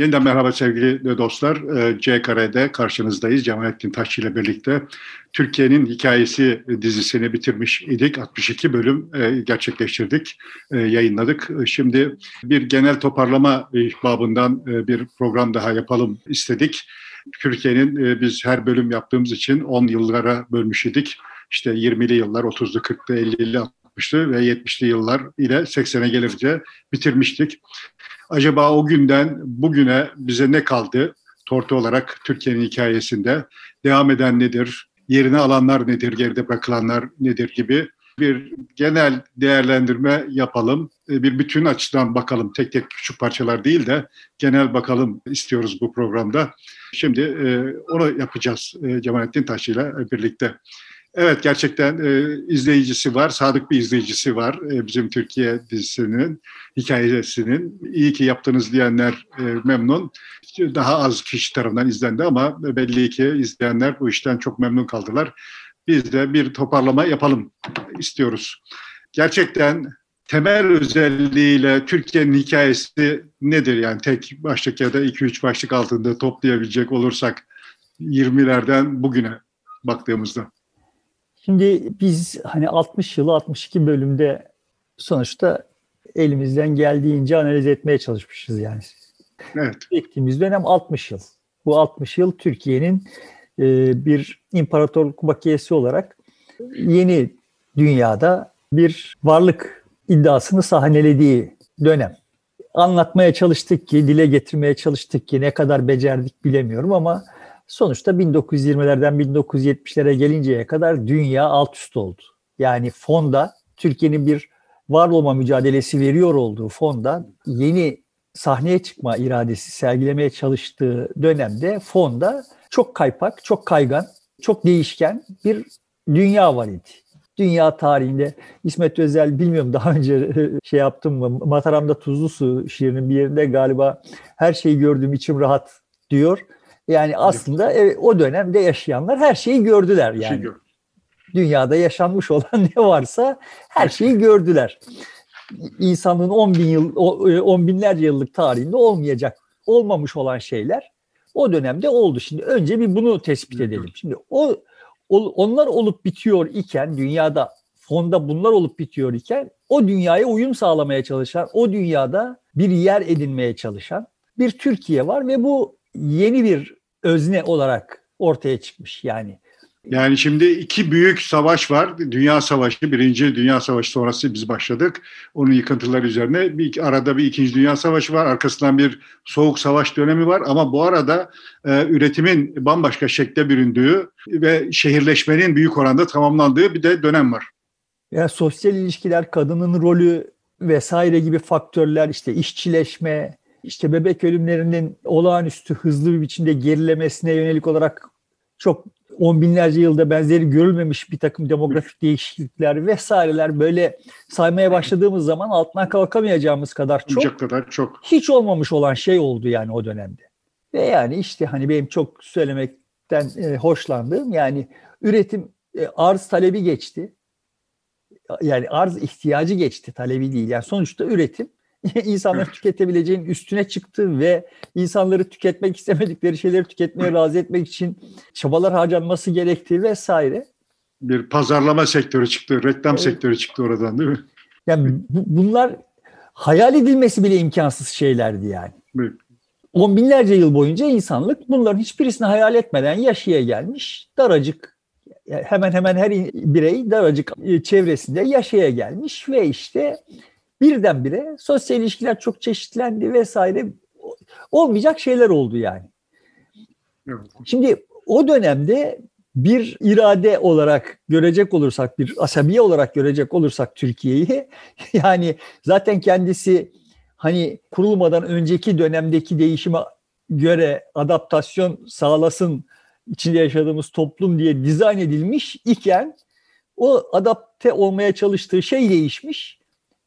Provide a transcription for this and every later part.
Yeniden merhaba sevgili dostlar. Ee, C Kare'de karşınızdayız. Cemalettin Taşçı ile birlikte Türkiye'nin Hikayesi dizisini bitirmiş idik. 62 bölüm e, gerçekleştirdik, e, yayınladık. Şimdi bir genel toparlama babından e, bir program daha yapalım istedik. Türkiye'nin biz her bölüm yaptığımız için 10 yıllara bölmüş idik. İşte 20'li yıllar, 30'lu, 40'lı, 50'li, 60'lı ve 70'li yıllar ile 80'e gelince bitirmiştik. Acaba o günden bugüne bize ne kaldı? Tortu olarak Türkiye'nin hikayesinde devam eden nedir? Yerine alanlar nedir? Geride bırakılanlar nedir gibi bir genel değerlendirme yapalım. E, bir bütün açıdan bakalım. Tek tek küçük parçalar değil de genel bakalım istiyoruz bu programda. Şimdi e, onu yapacağız e, Cemalettin Taş ile birlikte. Evet gerçekten e, izleyicisi var, sadık bir izleyicisi var e, bizim Türkiye dizisinin, hikayesinin. İyi ki yaptınız diyenler e, memnun. Daha az kişi tarafından izlendi ama belli ki izleyenler bu işten çok memnun kaldılar. Biz de bir toparlama yapalım istiyoruz. Gerçekten temel özelliğiyle Türkiye'nin hikayesi nedir? Yani tek başlık ya da iki üç başlık altında toplayabilecek olursak 20'lerden bugüne baktığımızda. Şimdi biz hani 60 yılı 62 bölümde sonuçta elimizden geldiğince analiz etmeye çalışmışız yani. Evet. Çektiğimiz dönem 60 yıl. Bu 60 yıl Türkiye'nin e, bir imparatorluk bakiyesi olarak yeni dünyada bir varlık iddiasını sahnelediği dönem. Anlatmaya çalıştık ki, dile getirmeye çalıştık ki ne kadar becerdik bilemiyorum ama Sonuçta 1920'lerden 1970'lere gelinceye kadar dünya alt üst oldu. Yani fonda Türkiye'nin bir var olma mücadelesi veriyor olduğu fonda yeni sahneye çıkma iradesi sergilemeye çalıştığı dönemde fonda çok kaypak, çok kaygan, çok değişken bir dünya var idi. Dünya tarihinde İsmet Özel bilmiyorum daha önce şey yaptım mı Mataram'da Tuzlu Su şiirinin bir yerinde galiba her şeyi gördüğüm içim rahat diyor. Yani aslında evet, o dönemde yaşayanlar her şeyi gördüler yani. Şey gör. Dünyada yaşanmış olan ne varsa her şeyi gördüler. İnsanlığın 10 bin yıl, 10 e, binlerce yıllık tarihinde olmayacak, olmamış olan şeyler o dönemde oldu. Şimdi önce bir bunu tespit edelim. Şimdi o onlar olup bitiyor iken dünyada fonda bunlar olup bitiyor iken o dünyaya uyum sağlamaya çalışan, o dünyada bir yer edinmeye çalışan bir Türkiye var ve bu yeni bir özne olarak ortaya çıkmış yani. Yani şimdi iki büyük savaş var. Dünya Savaşı, Birinci Dünya Savaşı sonrası biz başladık. Onun yıkıntıları üzerine bir arada bir İkinci Dünya Savaşı var. Arkasından bir Soğuk Savaş dönemi var. Ama bu arada e, üretimin bambaşka şekle büründüğü ve şehirleşmenin büyük oranda tamamlandığı bir de dönem var. Ya sosyal ilişkiler, kadının rolü vesaire gibi faktörler, işte işçileşme, işte bebek ölümlerinin olağanüstü hızlı bir biçimde gerilemesine yönelik olarak çok on binlerce yılda benzeri görülmemiş bir takım demografik değişiklikler vesaireler böyle saymaya başladığımız zaman altından kalkamayacağımız kadar çok, kadar çok hiç olmamış olan şey oldu yani o dönemde. Ve yani işte hani benim çok söylemekten e, hoşlandığım yani üretim e, arz talebi geçti. Yani arz ihtiyacı geçti talebi değil. Yani sonuçta üretim insanları tüketebileceğin üstüne çıktı ve insanları tüketmek istemedikleri şeyleri tüketmeye razı etmek için çabalar harcanması gerektiği vesaire. Bir pazarlama sektörü çıktı, reklam evet. sektörü çıktı oradan değil mi? Yani bu, bunlar hayal edilmesi bile imkansız şeylerdi yani. Evet. On binlerce yıl boyunca insanlık bunların hiçbirisini hayal etmeden yaşaya gelmiş. Daracık hemen hemen her birey daracık e, çevresinde yaşaya gelmiş ve işte birdenbire sosyal ilişkiler çok çeşitlendi vesaire olmayacak şeyler oldu yani. Evet. Şimdi o dönemde bir irade olarak görecek olursak, bir asabiye olarak görecek olursak Türkiye'yi yani zaten kendisi hani kurulmadan önceki dönemdeki değişime göre adaptasyon sağlasın içinde yaşadığımız toplum diye dizayn edilmiş iken o adapte olmaya çalıştığı şey değişmiş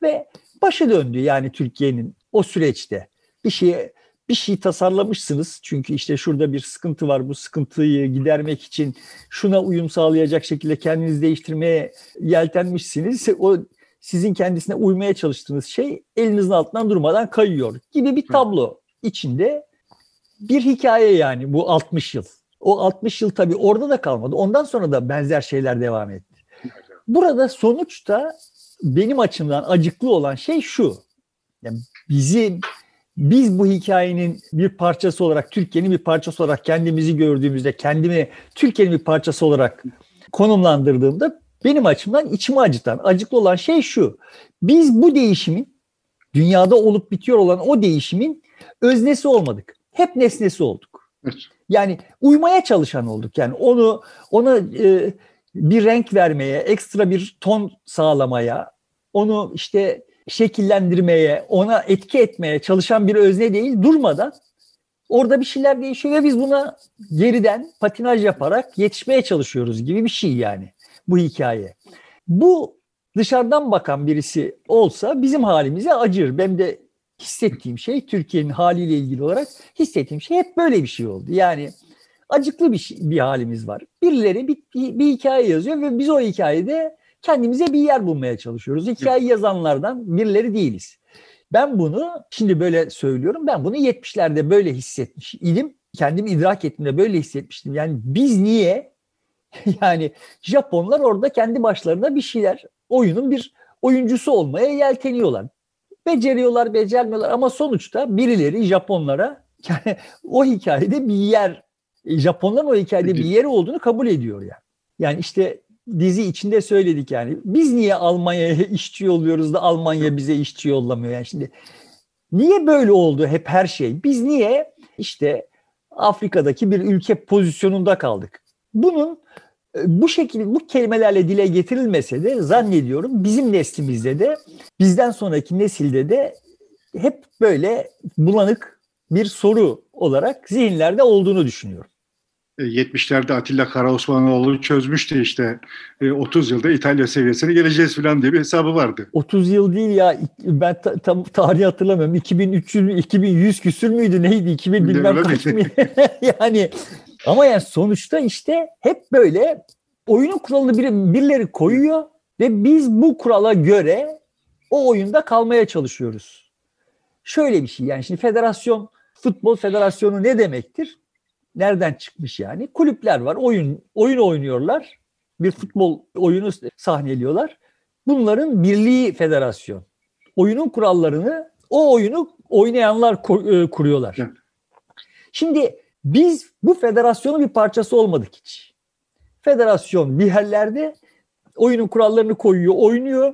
ve başı döndü yani Türkiye'nin o süreçte. Bir şeye bir şey tasarlamışsınız. Çünkü işte şurada bir sıkıntı var. Bu sıkıntıyı gidermek için şuna uyum sağlayacak şekilde kendinizi değiştirmeye yeltenmişsiniz. O sizin kendisine uymaya çalıştığınız şey elinizin altından durmadan kayıyor gibi bir tablo içinde bir hikaye yani bu 60 yıl. O 60 yıl tabii orada da kalmadı. Ondan sonra da benzer şeyler devam etti. Burada sonuçta benim açımdan acıklı olan şey şu. Yani bizim biz bu hikayenin bir parçası olarak, Türkiye'nin bir parçası olarak kendimizi gördüğümüzde, kendimi Türkiye'nin bir parçası olarak konumlandırdığımda benim açımdan içimi acıtan, acıklı olan şey şu. Biz bu değişimin, dünyada olup bitiyor olan o değişimin öznesi olmadık. Hep nesnesi olduk. Evet. Yani uymaya çalışan olduk. Yani onu ona e, bir renk vermeye, ekstra bir ton sağlamaya, onu işte şekillendirmeye, ona etki etmeye çalışan bir özne değil, durmadan orada bir şeyler değişiyor ve biz buna geriden patinaj yaparak yetişmeye çalışıyoruz gibi bir şey yani bu hikaye. Bu dışarıdan bakan birisi olsa bizim halimize acır. Ben de hissettiğim şey Türkiye'nin haliyle ilgili olarak hissettiğim şey hep böyle bir şey oldu. Yani acıklı bir, şey, bir halimiz var. Birileri bir, bir, bir hikaye yazıyor ve biz o hikayede kendimize bir yer bulmaya çalışıyoruz. Hikaye yazanlardan birileri değiliz. Ben bunu şimdi böyle söylüyorum. Ben bunu 70'lerde böyle hissetmiş idim. Kendim idrak ettiğimde böyle hissetmiştim. Yani biz niye yani Japonlar orada kendi başlarına bir şeyler oyunun bir oyuncusu olmaya yelteniyorlar. Beceriyorlar, becermiyorlar ama sonuçta birileri Japonlara yani o hikayede bir yer Japonların o hikayede bir yeri olduğunu kabul ediyor yani. Yani işte dizi içinde söyledik yani. Biz niye Almanya'ya işçi yolluyoruz da Almanya bize işçi yollamıyor? Yani şimdi niye böyle oldu hep her şey? Biz niye işte Afrika'daki bir ülke pozisyonunda kaldık? Bunun e, bu şekilde bu kelimelerle dile getirilmese de zannediyorum bizim neslimizde de bizden sonraki nesilde de hep böyle bulanık bir soru olarak zihinlerde olduğunu düşünüyorum. 70'lerde e, Atilla Karaosmanoğlu çözmüştü işte 30 e, yılda İtalya seviyesine geleceğiz falan diye bir hesabı vardı. 30 yıl değil ya ben ta, tam tarihi hatırlamıyorum. 2300 2100 küsür müydü neydi 2000 bilmem kaç mı? yani ama yani sonuçta işte hep böyle oyunun kuralını bir, birileri koyuyor ve biz bu kurala göre o oyunda kalmaya çalışıyoruz. Şöyle bir şey yani şimdi federasyon futbol federasyonu ne demektir? Nereden çıkmış yani? Kulüpler var. Oyun oyun oynuyorlar. Bir futbol oyunu sahneliyorlar. Bunların birliği federasyon. Oyunun kurallarını o oyunu oynayanlar e, kuruyorlar. Şimdi biz bu federasyonun bir parçası olmadık hiç. Federasyon bir yerlerde oyunun kurallarını koyuyor, oynuyor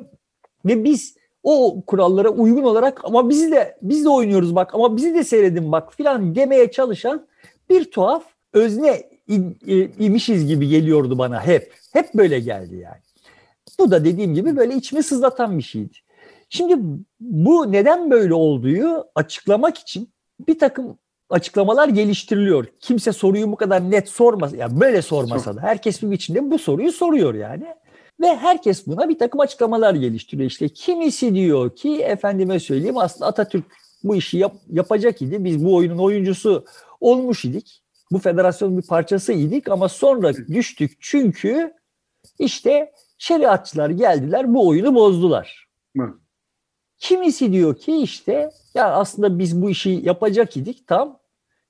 ve biz o kurallara uygun olarak ama bizi de biz de oynuyoruz bak ama bizi de seyredin bak filan demeye çalışan bir tuhaf özne imişiz gibi geliyordu bana hep. Hep böyle geldi yani. Bu da dediğim gibi böyle içimi sızlatan bir şeydi. Şimdi bu neden böyle olduğu açıklamak için bir takım açıklamalar geliştiriliyor. Kimse soruyu bu kadar net sormasa, yani böyle sormasa da herkes bir biçimde bu soruyu soruyor yani. Ve herkes buna bir takım açıklamalar geliştiriyor. İşte kimisi diyor ki efendime söyleyeyim aslında Atatürk bu işi yap, yapacak idi. Biz bu oyunun oyuncusu olmuş idik. Bu federasyonun bir parçası idik ama sonra düştük çünkü işte şeriatçılar geldiler bu oyunu bozdular. Hı. Kimisi diyor ki işte ya aslında biz bu işi yapacak idik tam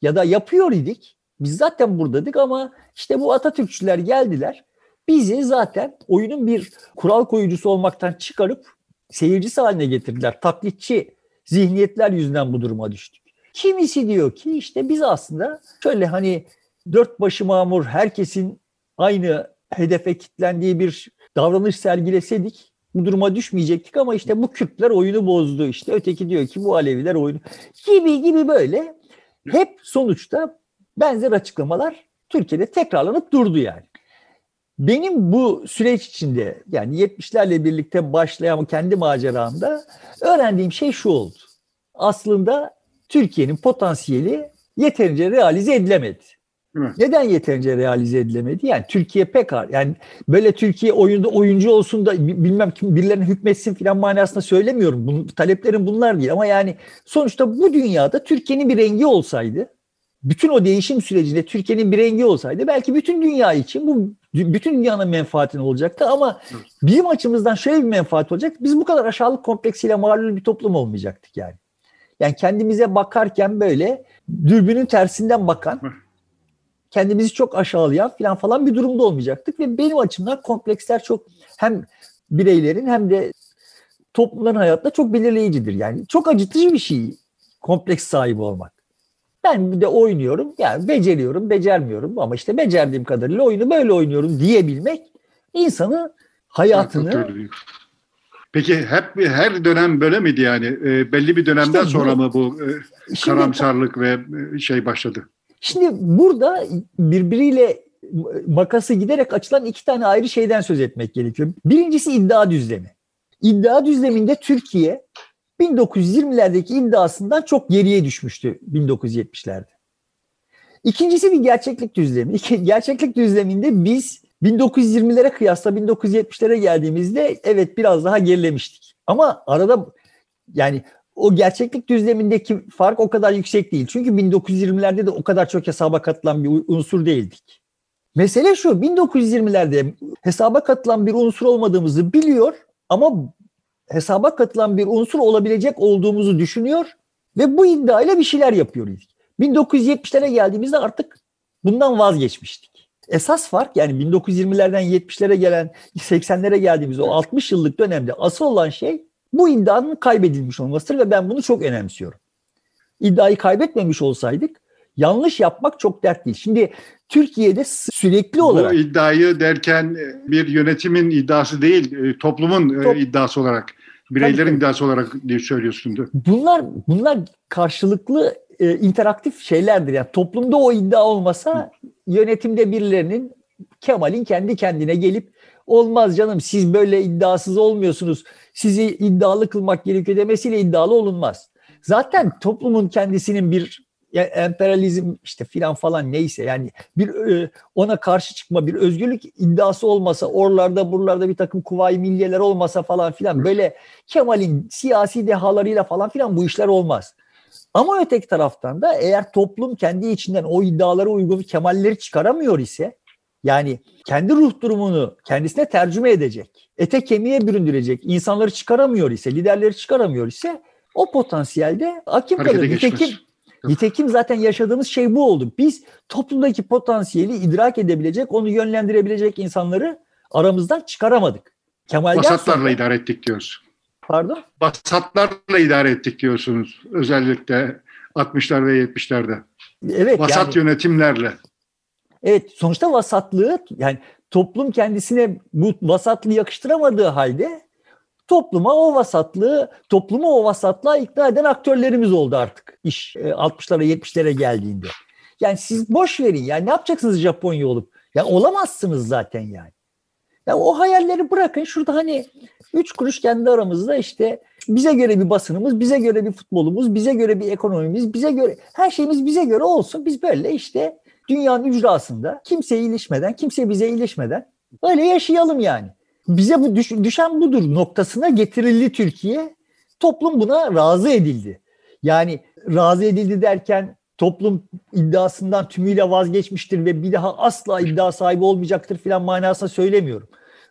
ya da yapıyor idik. Biz zaten buradaydık ama işte bu Atatürkçüler geldiler. Bizi zaten oyunun bir kural koyucusu olmaktan çıkarıp seyircisi haline getirdiler. Taklitçi zihniyetler yüzünden bu duruma düştük. Kimisi diyor ki işte biz aslında şöyle hani dört başı mamur herkesin aynı hedefe kitlendiği bir davranış sergileseydik bu duruma düşmeyecektik ama işte bu Kürtler oyunu bozdu işte öteki diyor ki bu Aleviler oyunu gibi gibi böyle hep sonuçta benzer açıklamalar Türkiye'de tekrarlanıp durdu yani. Benim bu süreç içinde yani 70'lerle birlikte başlayan kendi maceramda öğrendiğim şey şu oldu. Aslında Türkiye'nin potansiyeli yeterince realize edilemedi. Neden yeterince realize edilemedi? Yani Türkiye pek yani böyle Türkiye oyunda oyuncu olsun da bilmem kim birilerine hükmetsin filan manasında söylemiyorum. Bunun, taleplerim bunlar değil ama yani sonuçta bu dünyada Türkiye'nin bir rengi olsaydı bütün o değişim sürecinde Türkiye'nin bir rengi olsaydı belki bütün dünya için bu bütün dünyanın menfaatine olacaktı ama bizim açımızdan şöyle bir menfaat olacak. Biz bu kadar aşağılık kompleksiyle mağlul bir toplum olmayacaktık yani. Yani kendimize bakarken böyle dürbünün tersinden bakan, kendimizi çok aşağılayan falan falan bir durumda olmayacaktık ve benim açımdan kompleksler çok hem bireylerin hem de toplumların hayatta çok belirleyicidir. Yani çok acıtıcı bir şey kompleks sahibi olmak. Ben bir de oynuyorum. Yani beceriyorum, becermiyorum ama işte becerdiğim kadarıyla oyunu böyle oynuyorum diyebilmek insanı hayatını Peki hep her dönem böyle miydi yani? E, belli bir dönemden işte sonra mı bu e, karamsarlık ve e, şey başladı? Şimdi burada birbiriyle makası giderek açılan iki tane ayrı şeyden söz etmek gerekiyor. Birincisi iddia düzlemi. İddia düzleminde Türkiye 1920'lerdeki iddiasından çok geriye düşmüştü 1970'lerde. İkincisi bir gerçeklik düzlemi. Gerçeklik düzleminde biz 1920'lere kıyasla 1970'lere geldiğimizde evet biraz daha gerilemiştik. Ama arada yani o gerçeklik düzlemindeki fark o kadar yüksek değil. Çünkü 1920'lerde de o kadar çok hesaba katılan bir unsur değildik. Mesele şu 1920'lerde hesaba katılan bir unsur olmadığımızı biliyor ama hesaba katılan bir unsur olabilecek olduğumuzu düşünüyor ve bu iddiayla bir şeyler yapıyoruz. 1970'lere geldiğimizde artık bundan vazgeçmiştik. Esas fark yani 1920'lerden 70'lere gelen 80'lere geldiğimiz o 60 yıllık dönemde asıl olan şey bu iddianın kaybedilmiş olmasıdır ve ben bunu çok önemsiyorum. İddiayı kaybetmemiş olsaydık yanlış yapmak çok dert değil. Şimdi Türkiye'de sürekli olarak... Bu iddiayı derken bir yönetimin iddiası değil, e, toplumun e, Top, iddiası olarak, bireylerin tabii, iddiası olarak diye söylüyorsun. Bunlar, bunlar karşılıklı e, interaktif şeylerdir. Yani toplumda o iddia olmasa yönetimde birilerinin Kemal'in kendi kendine gelip olmaz canım siz böyle iddiasız olmuyorsunuz. Sizi iddialı kılmak gerekiyor demesiyle iddialı olunmaz. Zaten toplumun kendisinin bir ya emperyalizm işte filan falan neyse yani bir e, ona karşı çıkma bir özgürlük iddiası olmasa oralarda buralarda bir takım kuvayi milliyeler olmasa falan filan böyle Kemal'in siyasi dehalarıyla falan filan bu işler olmaz. Ama öteki taraftan da eğer toplum kendi içinden o iddialara uygun Kemalleri çıkaramıyor ise yani kendi ruh durumunu kendisine tercüme edecek, ete kemiğe büründürecek insanları çıkaramıyor ise, liderleri çıkaramıyor ise o potansiyelde akim kalır. Nitekim, nitekim zaten yaşadığımız şey bu oldu. Biz toplumdaki potansiyeli idrak edebilecek, onu yönlendirebilecek insanları aramızdan çıkaramadık. Kemal'den Vasatlarla sonra, idare ettik diyoruz. Pardon? Vasatlarla idare ettik diyorsunuz. Özellikle 60'lar ve 70'lerde. Evet. Vasat yani, yönetimlerle. Evet sonuçta vasatlığı yani toplum kendisine bu vasatlığı yakıştıramadığı halde topluma o vasatlığı, toplumu o vasatlığa ikna eden aktörlerimiz oldu artık iş 60'lara e, 70'lere geldiğinde. Yani siz boş verin yani ne yapacaksınız Japonya olup? Ya olamazsınız zaten yani. Ya o hayalleri bırakın şurada hani üç kuruş kendi aramızda işte bize göre bir basınımız, bize göre bir futbolumuz, bize göre bir ekonomimiz, bize göre her şeyimiz bize göre olsun. Biz böyle işte dünyanın ücrasında kimseye ilişmeden, kimse bize ilişmeden öyle yaşayalım yani. Bize bu düş, düşen budur noktasına getirildi Türkiye. Toplum buna razı edildi. Yani razı edildi derken toplum iddiasından tümüyle vazgeçmiştir ve bir daha asla iddia sahibi olmayacaktır filan manasına söylemiyorum.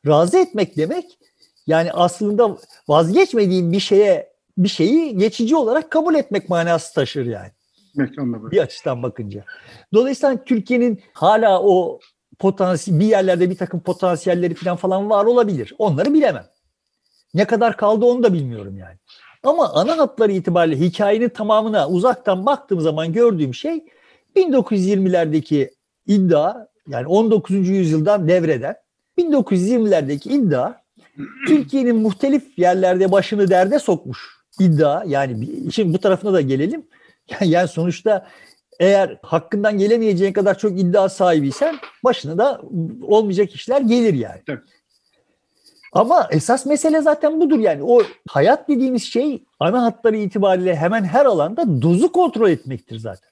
Razı etmek demek yani aslında vazgeçmediğin bir şeye bir şeyi geçici olarak kabul etmek manası taşır yani. Bir açıdan bakınca. Dolayısıyla Türkiye'nin hala o potansiyel bir yerlerde bir takım potansiyelleri falan falan var olabilir. Onları bilemem. Ne kadar kaldı onu da bilmiyorum yani. Ama ana hatları itibariyle hikayenin tamamına uzaktan baktığım zaman gördüğüm şey 1920'lerdeki iddia yani 19. yüzyıldan devreden 1920'lerdeki iddia Türkiye'nin muhtelif yerlerde başını derde sokmuş iddia yani şimdi bu tarafına da gelelim. Yani sonuçta eğer hakkından gelemeyeceğin kadar çok iddia sahibiysen başına da olmayacak işler gelir yani. Evet. Ama esas mesele zaten budur yani. O hayat dediğimiz şey ana hatları itibariyle hemen her alanda dozu kontrol etmektir zaten.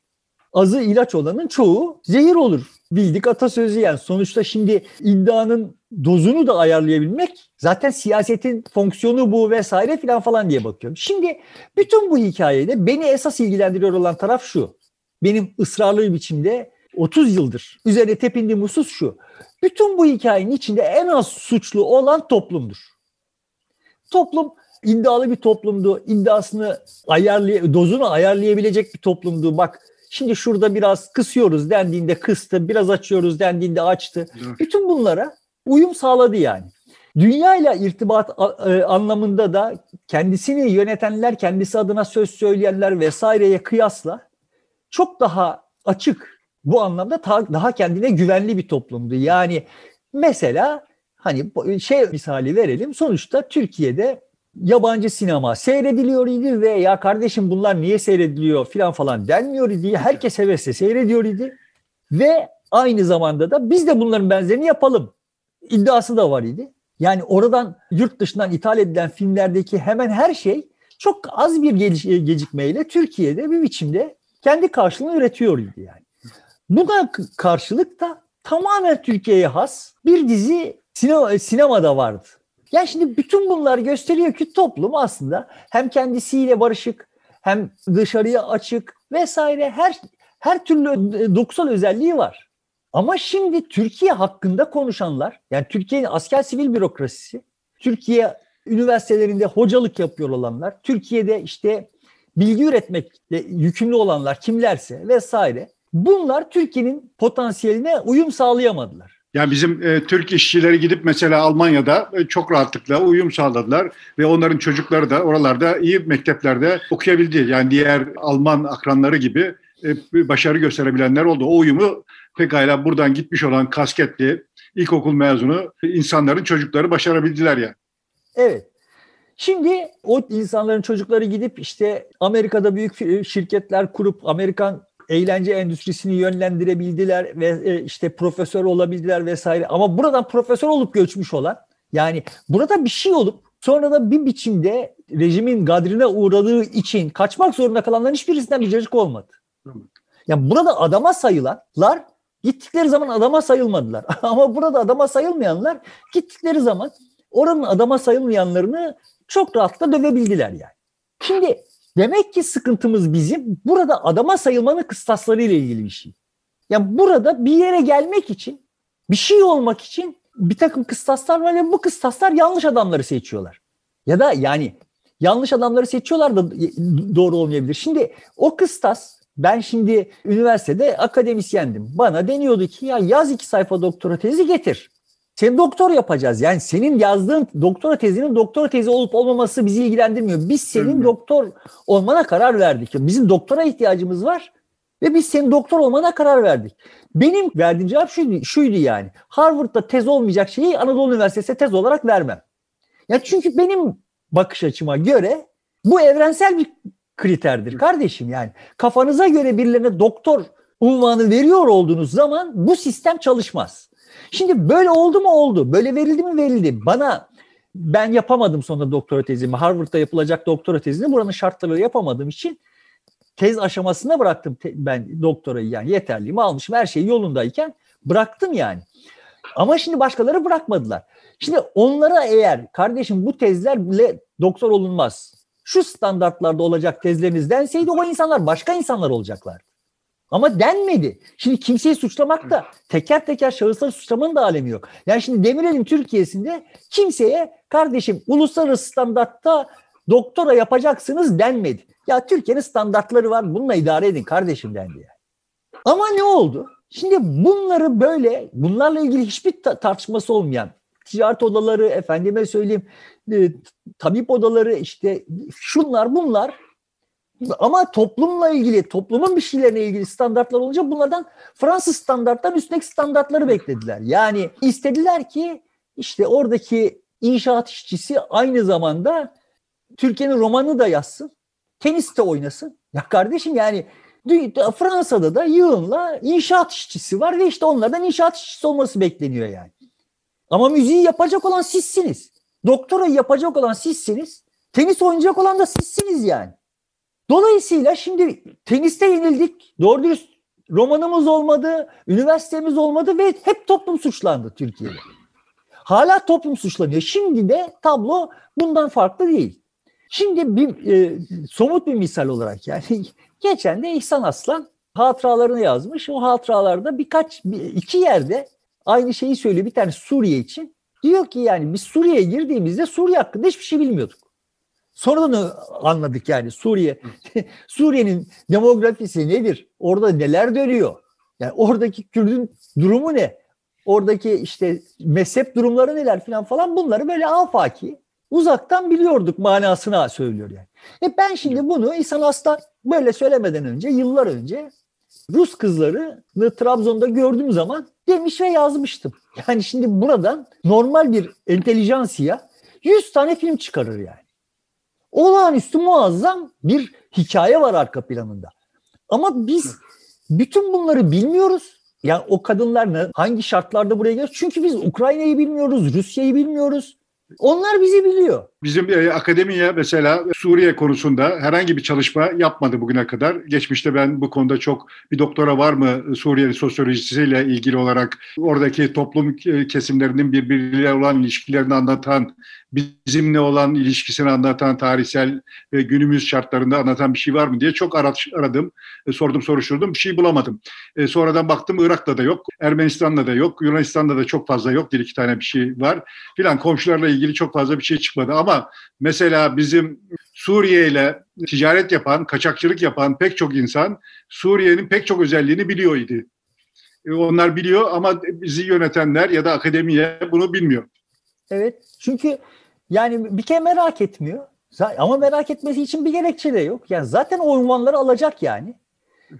Azı ilaç olanın çoğu zehir olur. Bildik atasözü yani. Sonuçta şimdi iddianın dozunu da ayarlayabilmek zaten siyasetin fonksiyonu bu vesaire filan falan diye bakıyorum. Şimdi bütün bu hikayede beni esas ilgilendiriyor olan taraf şu. Benim ısrarlı bir biçimde 30 yıldır üzerine tepindiğim husus şu. Bütün bu hikayenin içinde en az suçlu olan toplumdur. Toplum iddialı bir toplumdu. İddiasını ayarlay dozunu ayarlayabilecek bir toplumdu. Bak şimdi şurada biraz kısıyoruz dendiğinde kıstı, biraz açıyoruz dendiğinde açtı. Bütün bunlara uyum sağladı yani. Dünya ile irtibat e, anlamında da kendisini yönetenler, kendisi adına söz söyleyenler vesaireye kıyasla çok daha açık bu anlamda daha kendine güvenli bir toplumdu. Yani mesela hani şey misali verelim. Sonuçta Türkiye'de yabancı sinema seyrediliyor idi ve ya kardeşim bunlar niye seyrediliyor filan falan denmiyor idi. Herkes hevesle seyrediyor idi. Ve aynı zamanda da biz de bunların benzerini yapalım iddiası da var idi. Yani oradan yurt dışından ithal edilen filmlerdeki hemen her şey çok az bir gecikmeyle Türkiye'de bir biçimde kendi karşılığını üretiyor idi yani. Buna karşılık da tamamen Türkiye'ye has bir dizi sinema, sinemada vardı. Yani şimdi bütün bunlar gösteriyor ki toplum aslında hem kendisiyle barışık hem dışarıya açık vesaire her her türlü dokusal özelliği var. Ama şimdi Türkiye hakkında konuşanlar, yani Türkiye'nin asker sivil bürokrasisi, Türkiye üniversitelerinde hocalık yapıyor olanlar, Türkiye'de işte bilgi üretmekle yükümlü olanlar kimlerse vesaire bunlar Türkiye'nin potansiyeline uyum sağlayamadılar. Yani bizim e, Türk işçileri gidip mesela Almanya'da e, çok rahatlıkla uyum sağladılar ve onların çocukları da oralarda iyi mekteplerde okuyabildi. Yani diğer Alman akranları gibi e, başarı gösterebilenler oldu. O uyumu pekala buradan gitmiş olan kasketli ilkokul mezunu insanların çocukları başarabildiler yani. Evet. Şimdi o insanların çocukları gidip işte Amerika'da büyük şirketler kurup Amerikan eğlence endüstrisini yönlendirebildiler ve e, işte profesör olabildiler vesaire. Ama buradan profesör olup göçmüş olan yani burada bir şey olup sonra da bir biçimde rejimin gadrine uğradığı için kaçmak zorunda kalanların hiçbirisinden bir cacık olmadı. Yani burada adama sayılanlar gittikleri zaman adama sayılmadılar. Ama burada adama sayılmayanlar gittikleri zaman oranın adama sayılmayanlarını çok rahatla dövebildiler yani. Şimdi demek ki sıkıntımız bizim burada adama sayılmanın kıstasları ilgili bir şey. Yani burada bir yere gelmek için, bir şey olmak için bir takım kıstaslar var ve bu kıstaslar yanlış adamları seçiyorlar. Ya da yani yanlış adamları seçiyorlar da doğru olmayabilir. Şimdi o kıstas ben şimdi üniversitede akademisyendim. Bana deniyordu ki ya yaz iki sayfa doktora tezi getir. Seni doktor yapacağız. Yani senin yazdığın doktora tezinin doktora tezi olup olmaması bizi ilgilendirmiyor. Biz senin doktor olmana karar verdik. Bizim doktora ihtiyacımız var ve biz senin doktor olmana karar verdik. Benim verdiğim cevap şuydu, şuydu yani. Harvard'da tez olmayacak şeyi Anadolu Üniversitesi'ne tez olarak vermem. Ya çünkü benim bakış açıma göre bu evrensel bir kriterdir kardeşim yani. Kafanıza göre birilerine doktor unvanı veriyor olduğunuz zaman bu sistem çalışmaz. Şimdi böyle oldu mu oldu. Böyle verildi mi verildi. Bana ben yapamadım sonra doktora tezimi. Harvard'da yapılacak doktora tezini buranın şartları yapamadığım için tez aşamasına bıraktım ben doktorayı yani yeterliğimi almışım her şey yolundayken bıraktım yani. Ama şimdi başkaları bırakmadılar. Şimdi onlara eğer kardeşim bu tezlerle doktor olunmaz. Şu standartlarda olacak tezleriniz denseydi o insanlar başka insanlar olacaklar. Ama denmedi. Şimdi kimseyi suçlamak da teker teker şahısları suçlamanın da alemi yok. Yani şimdi Demirel'in Türkiye'sinde kimseye kardeşim uluslararası standartta doktora yapacaksınız denmedi. Ya Türkiye'nin standartları var bununla idare edin kardeşim dendi. Yani. Ama ne oldu? Şimdi bunları böyle bunlarla ilgili hiçbir tartışması olmayan ticaret odaları efendime söyleyeyim e, tabip odaları işte şunlar bunlar ama toplumla ilgili, toplumun bir şeylerine ilgili standartlar olunca bunlardan Fransız standarttan üstündeki standartları beklediler. Yani istediler ki işte oradaki inşaat işçisi aynı zamanda Türkiye'nin romanı da yazsın, tenis de oynasın. Ya kardeşim yani Fransa'da da yığınla inşaat işçisi var ve işte onlardan inşaat işçisi olması bekleniyor yani. Ama müziği yapacak olan sizsiniz. Doktorayı yapacak olan sizsiniz. Tenis oynayacak olan da sizsiniz yani. Dolayısıyla şimdi teniste yenildik. Doğru dürüst romanımız olmadı, üniversitemiz olmadı ve hep toplum suçlandı Türkiye'de. Hala toplum suçlanıyor. Şimdi de tablo bundan farklı değil. Şimdi bir e, somut bir misal olarak yani geçen de İhsan Aslan hatıralarını yazmış. O hatıralarda birkaç bir, iki yerde aynı şeyi söylüyor. Bir tane Suriye için. Diyor ki yani biz Suriye'ye girdiğimizde Suriye hakkında hiçbir şey bilmiyorduk. Sonradan anladık yani Suriye. Suriye'nin demografisi nedir? Orada neler dönüyor? Yani oradaki Kürdün durumu ne? Oradaki işte mezhep durumları neler falan falan bunları böyle afaki uzaktan biliyorduk manasına söylüyor yani. E ben şimdi bunu İhsan Aslan böyle söylemeden önce yıllar önce Rus kızlarını Trabzon'da gördüğüm zaman demiş ve yazmıştım. Yani şimdi buradan normal bir entelijansiya 100 tane film çıkarır yani. Olağanüstü muazzam bir hikaye var arka planında. Ama biz bütün bunları bilmiyoruz. Yani o kadınlar hangi şartlarda buraya geliyor? Çünkü biz Ukrayna'yı bilmiyoruz, Rusya'yı bilmiyoruz. Onlar bizi biliyor. Bizim e, akademiye mesela Suriye konusunda herhangi bir çalışma yapmadı bugüne kadar. Geçmişte ben bu konuda çok bir doktora var mı Suriye sosyolojisiyle ilgili olarak oradaki toplum e, kesimlerinin birbiriyle olan ilişkilerini anlatan, bizimle olan ilişkisini anlatan, tarihsel ve günümüz şartlarında anlatan bir şey var mı diye çok aradım, e, sordum, soruşturdum. Bir şey bulamadım. E, sonradan baktım Irak'ta da yok, Ermenistan'da da yok, Yunanistan'da da çok fazla yok. Bir iki tane bir şey var filan. Komşularla ilgili çok fazla bir şey çıkmadı. Ama mesela bizim Suriye ile ticaret yapan, kaçakçılık yapan pek çok insan Suriye'nin pek çok özelliğini biliyor idi. E, onlar biliyor ama bizi yönetenler ya da akademiye bunu bilmiyor. Evet. Çünkü yani bir kere merak etmiyor. Ama merak etmesi için bir gerekçe de yok. Yani zaten o unvanları alacak yani.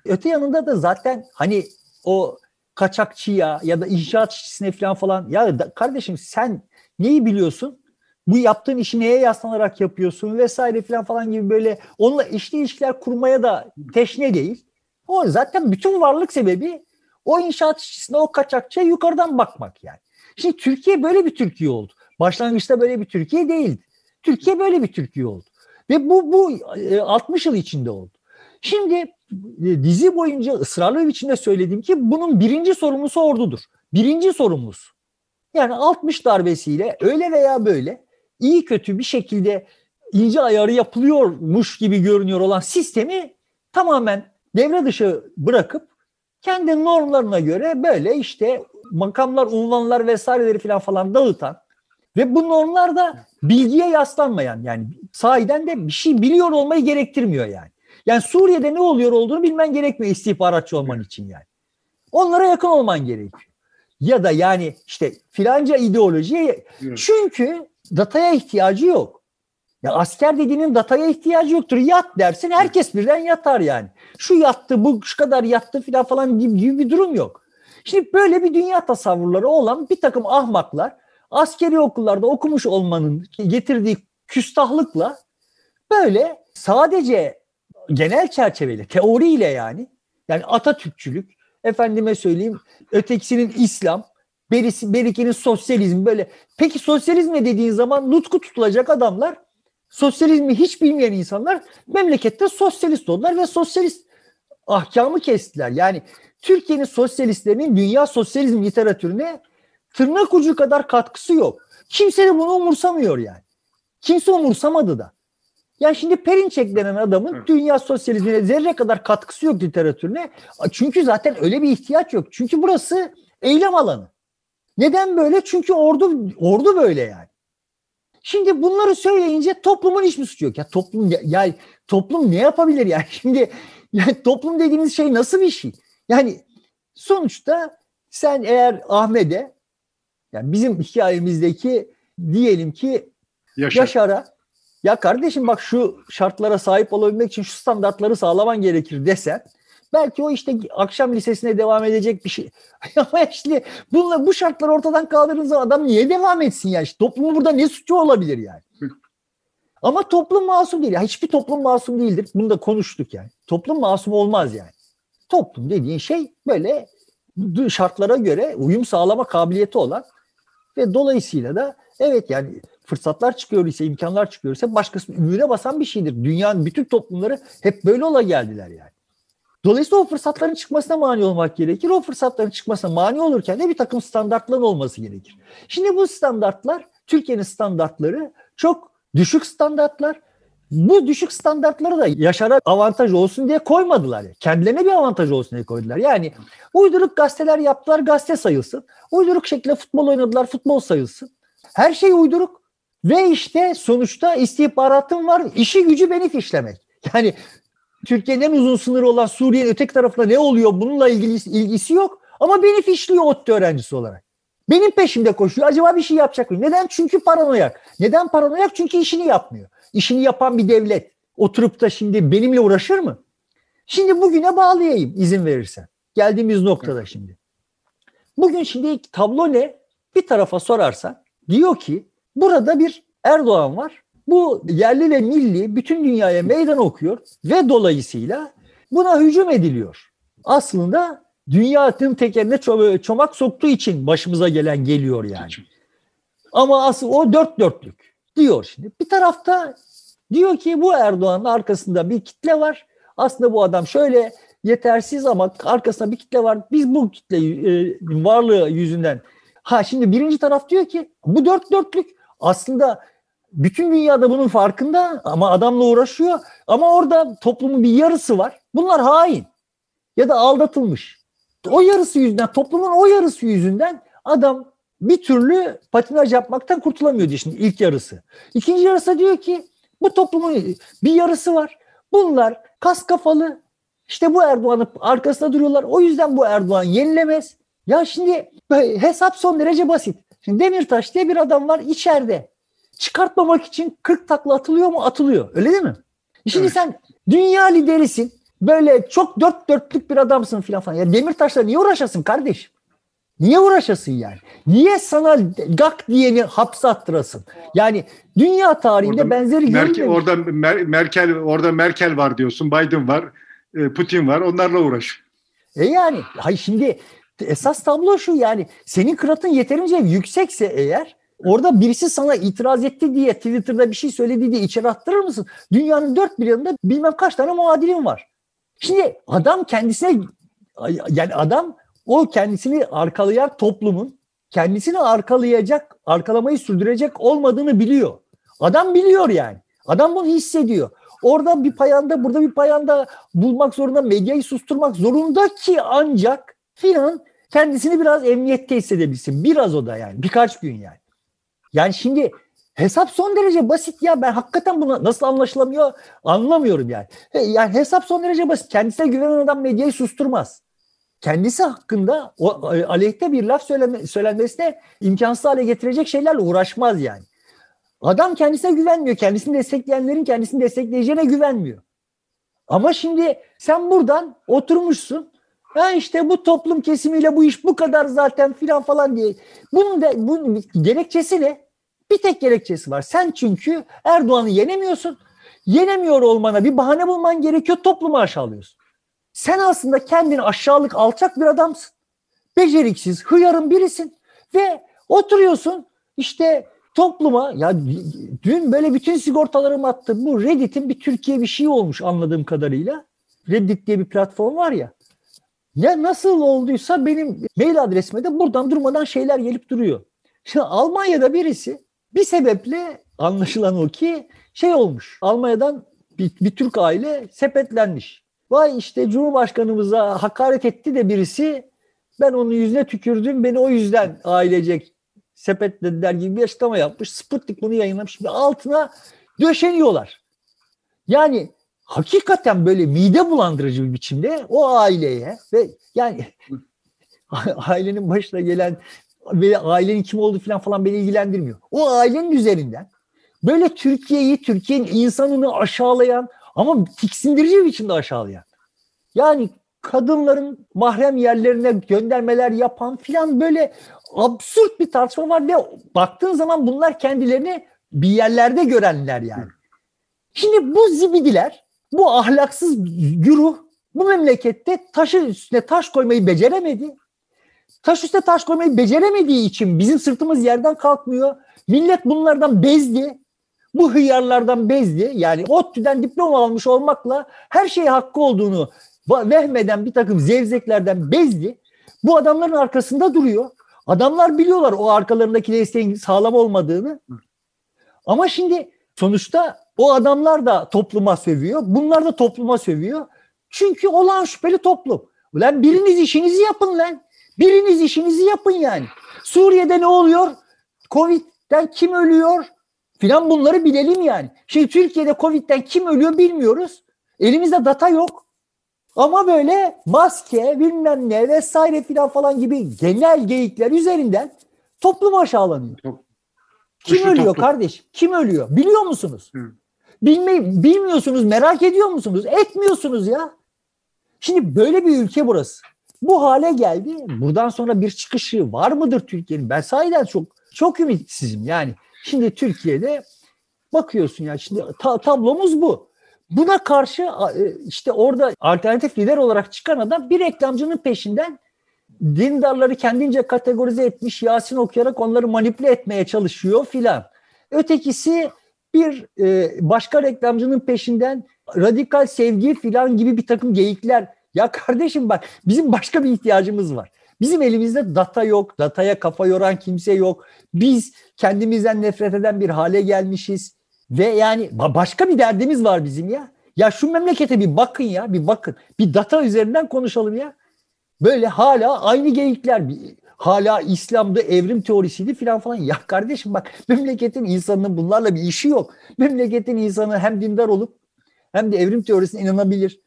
Öte yanında da zaten hani o kaçakçıya ya da inşaat işçisine falan falan ya da kardeşim sen neyi biliyorsun? Bu yaptığın işi neye yaslanarak yapıyorsun vesaire falan falan gibi böyle onunla işli ilişkiler kurmaya da teşne değil. O zaten bütün varlık sebebi o inşaat işçisine o kaçakçıya yukarıdan bakmak yani. Şimdi Türkiye böyle bir Türkiye oldu. Başlangıçta böyle bir Türkiye değildi. Türkiye böyle bir Türkiye oldu. Ve bu, bu 60 e, yıl içinde oldu. Şimdi e, dizi boyunca ısrarlı bir biçimde söylediğim ki bunun birinci sorumlusu ordudur. Birinci sorumlusu. Yani 60 darbesiyle öyle veya böyle iyi kötü bir şekilde ince ayarı yapılıyormuş gibi görünüyor olan sistemi tamamen devre dışı bırakıp kendi normlarına göre böyle işte makamlar, unvanlar vesaireleri falan falan dağıtan ve bu normlar da bilgiye yaslanmayan yani sahiden de bir şey biliyor olmayı gerektirmiyor yani. Yani Suriye'de ne oluyor olduğunu bilmen gerekmiyor istihbaratçı olman için yani. Onlara yakın olman gerekiyor. Ya da yani işte filanca ideolojiye çünkü dataya ihtiyacı yok. Ya asker dediğinin dataya ihtiyacı yoktur. Yat dersin herkes birden yatar yani. Şu yattı bu şu kadar yattı filan falan gibi, gibi bir durum yok. Şimdi böyle bir dünya tasavvurları olan bir takım ahmaklar askeri okullarda okumuş olmanın getirdiği küstahlıkla böyle sadece genel çerçeveyle, teoriyle yani yani Atatürkçülük, efendime söyleyeyim ötekisinin İslam, berisi, berikinin sosyalizm böyle. Peki sosyalizm ne dediğin zaman nutku tutulacak adamlar, sosyalizmi hiç bilmeyen insanlar memlekette sosyalist oldular ve sosyalist ahkamı kestiler. Yani Türkiye'nin sosyalistlerinin dünya sosyalizm literatürüne tırnak ucu kadar katkısı yok. Kimse de bunu umursamıyor yani. Kimse umursamadı da. Yani şimdi Perinçek denen adamın dünya sosyalizmine zerre kadar katkısı yok literatürüne. Çünkü zaten öyle bir ihtiyaç yok. Çünkü burası eylem alanı. Neden böyle? Çünkü ordu ordu böyle yani. Şimdi bunları söyleyince toplumun hiçbir suçu yok. Ya toplum ya, ya toplum ne yapabilir yani? Şimdi yani toplum dediğiniz şey nasıl bir şey? Yani sonuçta sen eğer Ahmet'e yani bizim hikayemizdeki diyelim ki Yaşar. Yaşar'a ya kardeşim bak şu şartlara sahip olabilmek için şu standartları sağlaman gerekir desen belki o işte akşam lisesine devam edecek bir şey. Ama işte bunla, bu şartlar ortadan kaldırılınca adam niye devam etsin ya? İşte toplumun burada ne suçu olabilir yani? Ama toplum masum değil. Ya hiçbir toplum masum değildir. Bunu da konuştuk yani. Toplum masum olmaz yani. Toplum dediğin şey böyle şartlara göre uyum sağlama kabiliyeti olan ve dolayısıyla da evet yani fırsatlar çıkıyor ise, imkanlar çıkıyor ise başkasının ümüne basan bir şeydir. Dünyanın bütün toplumları hep böyle ola geldiler yani. Dolayısıyla o fırsatların çıkmasına mani olmak gerekir. O fırsatların çıkmasına mani olurken de bir takım standartların olması gerekir. Şimdi bu standartlar, Türkiye'nin standartları çok düşük standartlar. Bu düşük standartları da Yaşar'a avantaj olsun diye koymadılar. Kendilerine bir avantaj olsun diye koydular. Yani uyduruk gazeteler yaptılar, gazete sayılsın. Uyduruk şekilde futbol oynadılar, futbol sayılsın. Her şey uyduruk. Ve işte sonuçta istihbaratım var, işi gücü beni fişlemek. Yani Türkiye'nin en uzun sınırı olan Suriye'nin öteki tarafında ne oluyor bununla ilgili ilgisi yok. Ama beni fişliyor ODTÜ öğrencisi olarak. Benim peşimde koşuyor. Acaba bir şey yapacak mı? Neden? Çünkü paranoyak. Neden paranoyak? Çünkü işini yapmıyor. İşini yapan bir devlet oturup da şimdi benimle uğraşır mı? Şimdi bugüne bağlayayım izin verirsen. Geldiğimiz noktada şimdi. Bugün şimdi tablo ne? Bir tarafa sorarsan diyor ki burada bir Erdoğan var. Bu yerli ve milli bütün dünyaya meydan okuyor ve dolayısıyla buna hücum ediliyor. Aslında dünyanın tekerine çomak soktuğu için başımıza gelen geliyor yani. Ama asıl o dört dörtlük diyor şimdi. Bir tarafta diyor ki bu Erdoğan'ın arkasında bir kitle var. Aslında bu adam şöyle yetersiz ama arkasında bir kitle var. Biz bu kitle e, varlığı yüzünden ha şimdi birinci taraf diyor ki bu dört dörtlük aslında bütün dünyada bunun farkında ama adamla uğraşıyor. Ama orada toplumun bir yarısı var. Bunlar hain ya da aldatılmış. O yarısı yüzünden, toplumun o yarısı yüzünden adam bir türlü patinaj yapmaktan kurtulamıyor diye şimdi ilk yarısı. İkinci yarısı diyor ki bu toplumun bir yarısı var. Bunlar kas kafalı. İşte bu Erdoğan'ın arkasında duruyorlar. O yüzden bu Erdoğan yenilemez. Ya şimdi hesap son derece basit. Şimdi Demirtaş diye bir adam var içeride. Çıkartmamak için 40 takla atılıyor mu? Atılıyor. Öyle değil mi? Şimdi evet. sen dünya liderisin. Böyle çok dört dörtlük bir adamsın filan falan. Ya Demirtaş'la niye uğraşasın kardeşim? Niye uğraşasın yani? Niye sana gak diyeni hapse attırasın? Yani dünya tarihinde orada benzeri Merkel, Orada Mer, Merkel orada Merkel var diyorsun, Biden var, e, Putin var. Onlarla uğraş. E yani hay şimdi esas tablo şu yani senin kıratın yeterince yüksekse eğer orada birisi sana itiraz etti diye Twitter'da bir şey söyledi diye içeri attırır mısın? Dünyanın dört bir yanında bilmem kaç tane muadilin var. Şimdi adam kendisine yani adam o kendisini arkalayan toplumun kendisini arkalayacak, arkalamayı sürdürecek olmadığını biliyor. Adam biliyor yani. Adam bunu hissediyor. Orada bir payanda, burada bir payanda bulmak zorunda, medyayı susturmak zorunda ki ancak filan kendisini biraz emniyette hissedebilsin. Biraz o da yani. Birkaç gün yani. Yani şimdi hesap son derece basit ya. Ben hakikaten buna nasıl anlaşılamıyor anlamıyorum yani. Yani hesap son derece basit. Kendisine güvenen adam medyayı susturmaz kendisi hakkında o aleyhte bir laf söyleme, söylenmesine imkansız hale getirecek şeylerle uğraşmaz yani. Adam kendisine güvenmiyor. Kendisini destekleyenlerin kendisini destekleyeceğine güvenmiyor. Ama şimdi sen buradan oturmuşsun. Ha işte bu toplum kesimiyle bu iş bu kadar zaten filan falan diye. Bunun da bunun gerekçesi ne? Bir tek gerekçesi var. Sen çünkü Erdoğan'ı yenemiyorsun. Yenemiyor olmana bir bahane bulman gerekiyor. Toplumu aşağılıyorsun. Sen aslında kendini aşağılık alçak bir adamsın. Beceriksiz, hıyarın birisin. Ve oturuyorsun işte topluma ya dün böyle bütün sigortalarımı attım. Bu Reddit'in bir Türkiye bir şey olmuş anladığım kadarıyla. Reddit diye bir platform var ya. Ya nasıl olduysa benim mail adresime de buradan durmadan şeyler gelip duruyor. Şimdi Almanya'da birisi bir sebeple anlaşılan o ki şey olmuş. Almanya'dan bir, bir Türk aile sepetlenmiş. Vay işte Cumhurbaşkanımıza hakaret etti de birisi ben onun yüzüne tükürdüm beni o yüzden ailecek sepetlediler gibi bir açıklama yapmış. Sputnik bunu yayınlamış. ve altına döşeniyorlar. Yani hakikaten böyle mide bulandırıcı bir biçimde o aileye ve yani ailenin başına gelen ve ailenin kim olduğu falan falan beni ilgilendirmiyor. O ailenin üzerinden böyle Türkiye'yi, Türkiye'nin insanını aşağılayan ama tiksindirici bir biçimde aşağılayan. Yani kadınların mahrem yerlerine göndermeler yapan filan böyle absürt bir tartışma var ve baktığın zaman bunlar kendilerini bir yerlerde görenler yani. Şimdi bu zibidiler, bu ahlaksız güruh bu memlekette taşın üstüne taş koymayı beceremedi. Taş üstüne taş koymayı beceremediği için bizim sırtımız yerden kalkmıyor. Millet bunlardan bezdi bu hıyarlardan bezdi. Yani ODTÜ'den diploma almış olmakla her şeye hakkı olduğunu vehmeden bir takım zevzeklerden bezdi. Bu adamların arkasında duruyor. Adamlar biliyorlar o arkalarındaki desteğin sağlam olmadığını. Ama şimdi sonuçta o adamlar da topluma sövüyor. Bunlar da topluma sövüyor. Çünkü olan şüpheli toplum. Ulan biriniz işinizi yapın lan. Biriniz işinizi yapın yani. Suriye'de ne oluyor? Covid'den kim ölüyor? Filan bunları bilelim yani. Şimdi Türkiye'de Covid'den kim ölüyor bilmiyoruz. Elimizde data yok. Ama böyle maske bilmem ne vesaire filan falan gibi genel geyikler üzerinden toplum aşağılanıyor. Kim ölüyor toplum. kardeş? Kim ölüyor? Biliyor musunuz? Hı. Bilmeyi, bilmiyorsunuz, merak ediyor musunuz? Etmiyorsunuz ya. Şimdi böyle bir ülke burası. Bu hale geldi. Buradan sonra bir çıkışı var mıdır Türkiye'nin? Ben sahiden çok çok ümitsizim. Yani şimdi Türkiye'de bakıyorsun ya şimdi ta- tablomuz bu. Buna karşı e, işte orada alternatif lider olarak çıkan adam bir reklamcının peşinden dindarları kendince kategorize etmiş Yasin okuyarak onları manipüle etmeye çalışıyor filan. Ötekisi bir e, başka reklamcının peşinden radikal sevgi filan gibi bir takım geyikler. Ya kardeşim bak bizim başka bir ihtiyacımız var. Bizim elimizde data yok, dataya kafa yoran kimse yok. Biz kendimizden nefret eden bir hale gelmişiz. Ve yani başka bir derdimiz var bizim ya. Ya şu memlekete bir bakın ya, bir bakın. Bir data üzerinden konuşalım ya. Böyle hala aynı geyikler. Hala İslam'da evrim teorisiydi falan falan. Ya kardeşim bak memleketin insanının bunlarla bir işi yok. Memleketin insanı hem dindar olup hem de evrim teorisine inanabilir.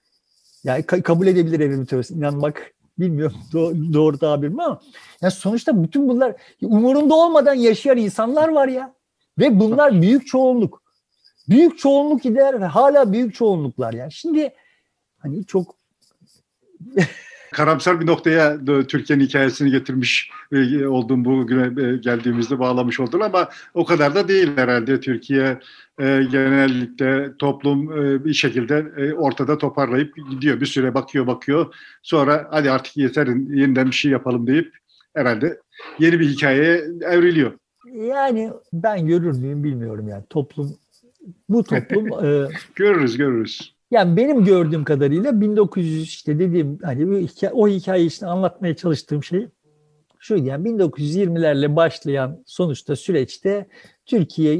Yani kabul edebilir evrim teorisine inanmak. Bilmiyorum doğru, doğru tabir mi ama. Yani sonuçta bütün bunlar umurunda olmadan yaşayan insanlar var ya. Ve bunlar büyük çoğunluk. Büyük çoğunluk gider ve hala büyük çoğunluklar yani. Şimdi hani çok karamsar bir noktaya Türkiye'nin hikayesini getirmiş e, olduğum bu güne e, geldiğimizde bağlamış oldun ama o kadar da değil herhalde Türkiye e, genellikle toplum bir şekilde ortada toparlayıp gidiyor. Bir süre bakıyor bakıyor sonra hadi artık yeter yeniden bir şey yapalım deyip herhalde yeni bir hikayeye evriliyor. Yani ben görür müyüm bilmiyorum yani toplum bu toplum görürüz görürüz. Yani benim gördüğüm kadarıyla 1900 işte dediğim hani hikaye, o hikaye işte anlatmaya çalıştığım şey şu yani 1920'lerle başlayan sonuçta süreçte Türkiye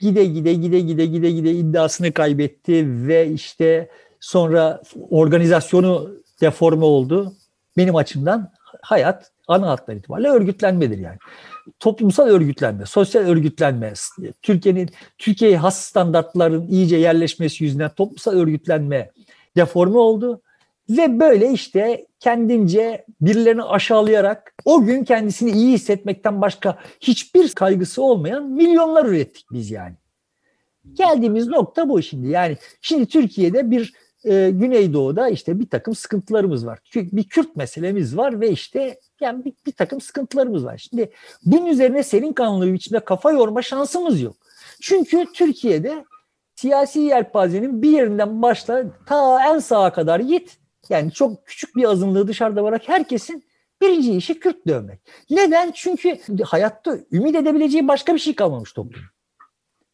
gide gide gide gide gide gide iddiasını kaybetti ve işte sonra organizasyonu deforme oldu. Benim açımdan hayat ana hatlar itibariyle örgütlenmedir yani toplumsal örgütlenme, sosyal örgütlenme, Türkiye'nin Türkiye'ye has standartların iyice yerleşmesi yüzünden toplumsal örgütlenme deforme oldu. Ve böyle işte kendince birilerini aşağılayarak o gün kendisini iyi hissetmekten başka hiçbir kaygısı olmayan milyonlar ürettik biz yani. Geldiğimiz nokta bu şimdi. Yani şimdi Türkiye'de bir e, Güneydoğu'da işte bir takım sıkıntılarımız var. Çünkü bir Kürt meselemiz var ve işte yani bir, bir takım sıkıntılarımız var. Şimdi bunun üzerine serin kanlı bir biçimde kafa yorma şansımız yok. Çünkü Türkiye'de siyasi yelpazenin bir yerinden başla ta en sağa kadar git. Yani çok küçük bir azınlığı dışarıda bırak herkesin birinci işi Kürt dövmek. Neden? Çünkü hayatta ümit edebileceği başka bir şey kalmamış toplum.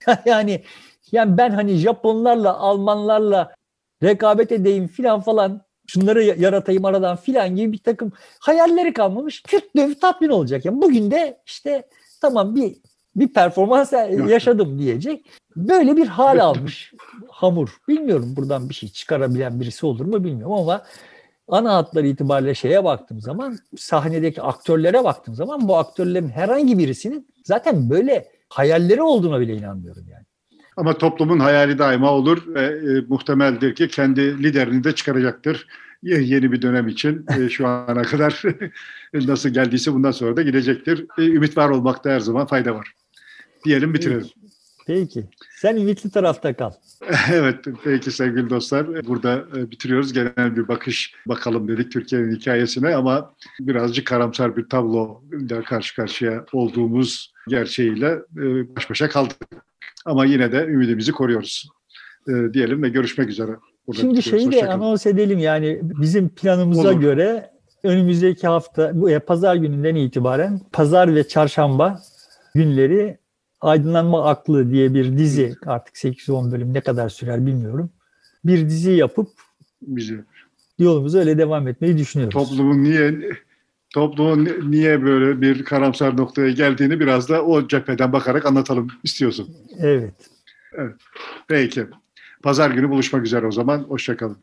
yani yani ben hani Japonlarla, Almanlarla rekabet edeyim filan falan şunları yaratayım aradan filan gibi bir takım hayalleri kalmamış. Kürt dövü tatmin olacak. Yani bugün de işte tamam bir bir performans yaşadım diyecek. Böyle bir hal almış hamur. Bilmiyorum buradan bir şey çıkarabilen birisi olur mu bilmiyorum ama ana hatları itibariyle şeye baktığım zaman sahnedeki aktörlere baktığım zaman bu aktörlerin herhangi birisinin zaten böyle hayalleri olduğuna bile inanmıyorum yani. Ama toplumun hayali daima olur ve e, muhtemeldir ki kendi liderini de çıkaracaktır yeni bir dönem için e, şu ana kadar nasıl geldiyse bundan sonra da gidecektir. E, ümit var olmakta her zaman fayda var. Diyelim bitirelim. Peki. Sen ümitli tarafta kal. evet. Peki sevgili dostlar. Burada e, bitiriyoruz. Genel bir bakış bakalım dedik Türkiye'nin hikayesine ama birazcık karamsar bir tablo ile karşı karşıya olduğumuz gerçeğiyle e, baş başa kaldık. Ama yine de ümidimizi koruyoruz. E, diyelim ve görüşmek üzere. Burada Şimdi şeyi de anons edelim yani bizim planımıza Olur. göre önümüzdeki hafta bu e, pazar gününden itibaren pazar ve çarşamba günleri Aydınlanma Aklı diye bir dizi artık 8-10 bölüm ne kadar sürer bilmiyorum. Bir dizi yapıp Güzel. yolumuza öyle devam etmeyi düşünüyoruz. Toplumun niye toplumun niye böyle bir karamsar noktaya geldiğini biraz da o cepheden bakarak anlatalım istiyorsun. Evet. Evet. Peki. Pazar günü buluşmak üzere o zaman. Hoşçakalın.